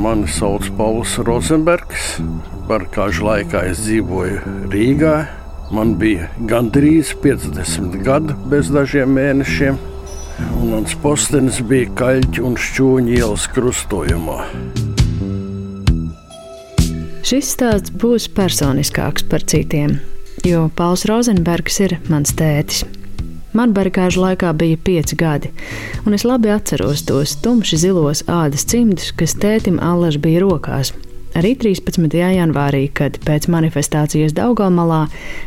Mani sauc Pauls Rozenbergs. Par kāžu laikā es dzīvoju Rīgā. Man bija gandrīz 50 gadi bez dažiem mēnešiem. Un mans postenis bija Kaļķa un Šķūņa ielas krustojumā. Šis stāsts būs personiskāks par citiem, jo Pauls Rozenbergs ir mans tētis. Man barikāžu laikā bija pieci gadi, un es labi atceros tos tumši zilos ādas cimdus, kas tētim allaž bija rokās. Arī 13. janvārī, kad pēc manifestācijas Daugamalā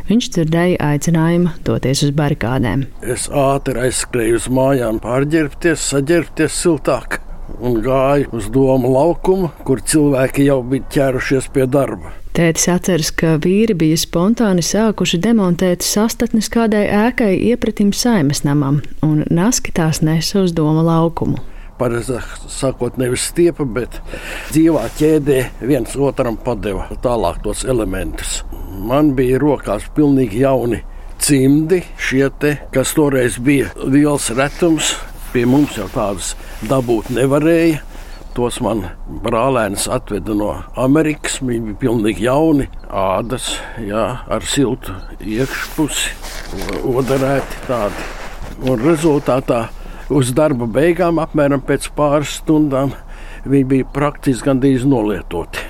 viņš dzirdēja aicinājumu doties uz barikādēm. Es ātri aizskrēju uz mājām, pārģērbties, saģērbties siltāk un gāju uz domu laukumu, kur cilvēki jau bija ķērušies pie darba. Tētis atceras, ka vīri bija spontāni sākuši demontēt sastatnes kādai ēkai iepratim saimes namam, un naski tās nesa uz doma laukumu. Pareizi sakot, nevis stiepa, bet dzīvā ķēdē viens otram padeva tālāk tos elementus. Man bija rokās pilnīgi jauni cimdi, šie te, kas toreiz bija liels retums. Pie mums jau tādus dabūt nevarēja. Tos man brālēns atveda no Amerikas. Viņi bija pilnīgi jauni, ādas, jā, ar siltu iekšpusi, odarēti tādi. Un rezultātā uz darba beigām, apmēram pēc pāris stundām, viņi bija praktiski gandrīz nolietoti.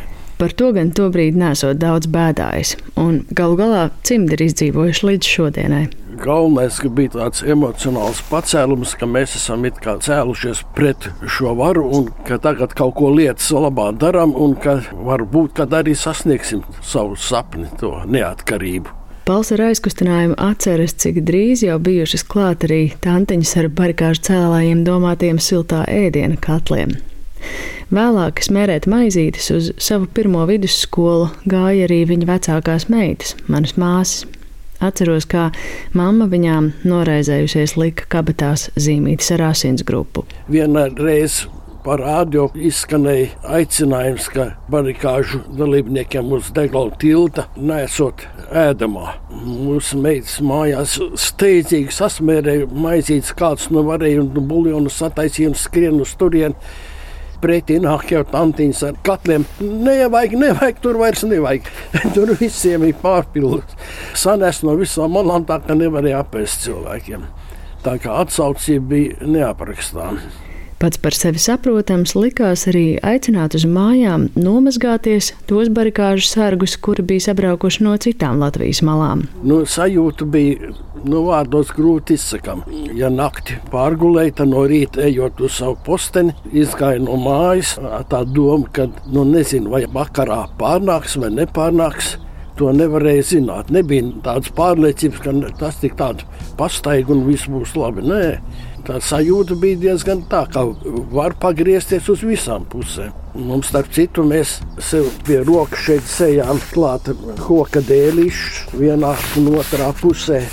Par to gan tobrīd nesot daudz bēdājis, un galu galā cimdi ir izdzīvojuši līdz šodienai. Galvenais bija tāds emocionāls pacēlums, ka mēs esam cēlušies pret šo varu un ka tagad kaut ko lietas labā darām, un ka varbūt arī sasniegsim savu sapni, to neatkarību. Pals ar aizkustinājumu atceras, cik drīz jau bijušas klāt arī tantiņas ar barikāžu cēlājiem domātiem siltā ēdiena katliem. Vēlāk smērēt maizītes uz savu pirmo vidusskolu gāja arī viņa vecākās meitas, manas māsas. Atceros, kā mamma viņām noraizējusies lika kabatās zīmītes ar asins grupu. Vienā reizē par rādio izskanēja aicinājums, ka barikāžu dalībniekiem uz degla tilta nesot ēdamā. Mūsu meitas mājās steidzīgi sasmērēja maizītes, kāds nu varēja un buļļonu sataisīja un skrien uz turieni pretī nāk jau tantiņas ar katliem. Nevajag, nevajag, tur vairs nevajag. tur visiem ir pārpildīts. Sanēs no visām malām tā, ka nevarēja apēst cilvēkiem. Tā kā atsaucība bija neaprakstāma. Pats par sevi saprotams, likās arī aicināt uz mājām nomazgāties tos barikāžu sargus, kuri bija sabraukuši no citām Latvijas malām. Nu, sajūta bija nu, vārdos grūti izsakām. Ja naktī pārgulēja, tad no rīta ejot uz savu posteni, izgāja no mājas. Tā doma, ka nu, nezinu, vai vakarā pārnāks vai nepārnāks. To nevarēja zināt. Nebija tādas pārliecības, ka tas tik tāds pastaigs un viss būs labi. Nē tā sajūta bija diezgan tā, ka var pagriezties uz visām pusēm. Mums, starp citu, mēs sev pie rokas šeit sejām klāt koka dēlīšus vienā un otrā pusē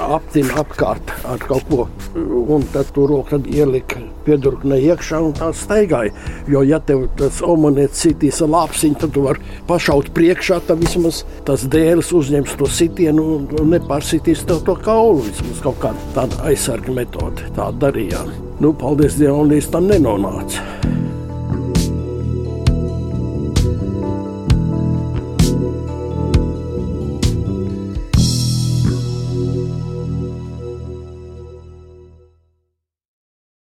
aptina apkārt ar kaut ko. Un tad tur roka ielika piedurkne iekšā un tā staigāja. Jo, ja tev tas omonēts sitīs ar lāpsiņu, tad tu vari pašaut priekšā, tad vismaz tas dēlis uzņems to sitienu un nepārsitīs tev to kaulu. Vismaz kaut kāda tāda aizsarga metode. Tā darījām. Nu, paldies Dievam, līdz tam nenonāca.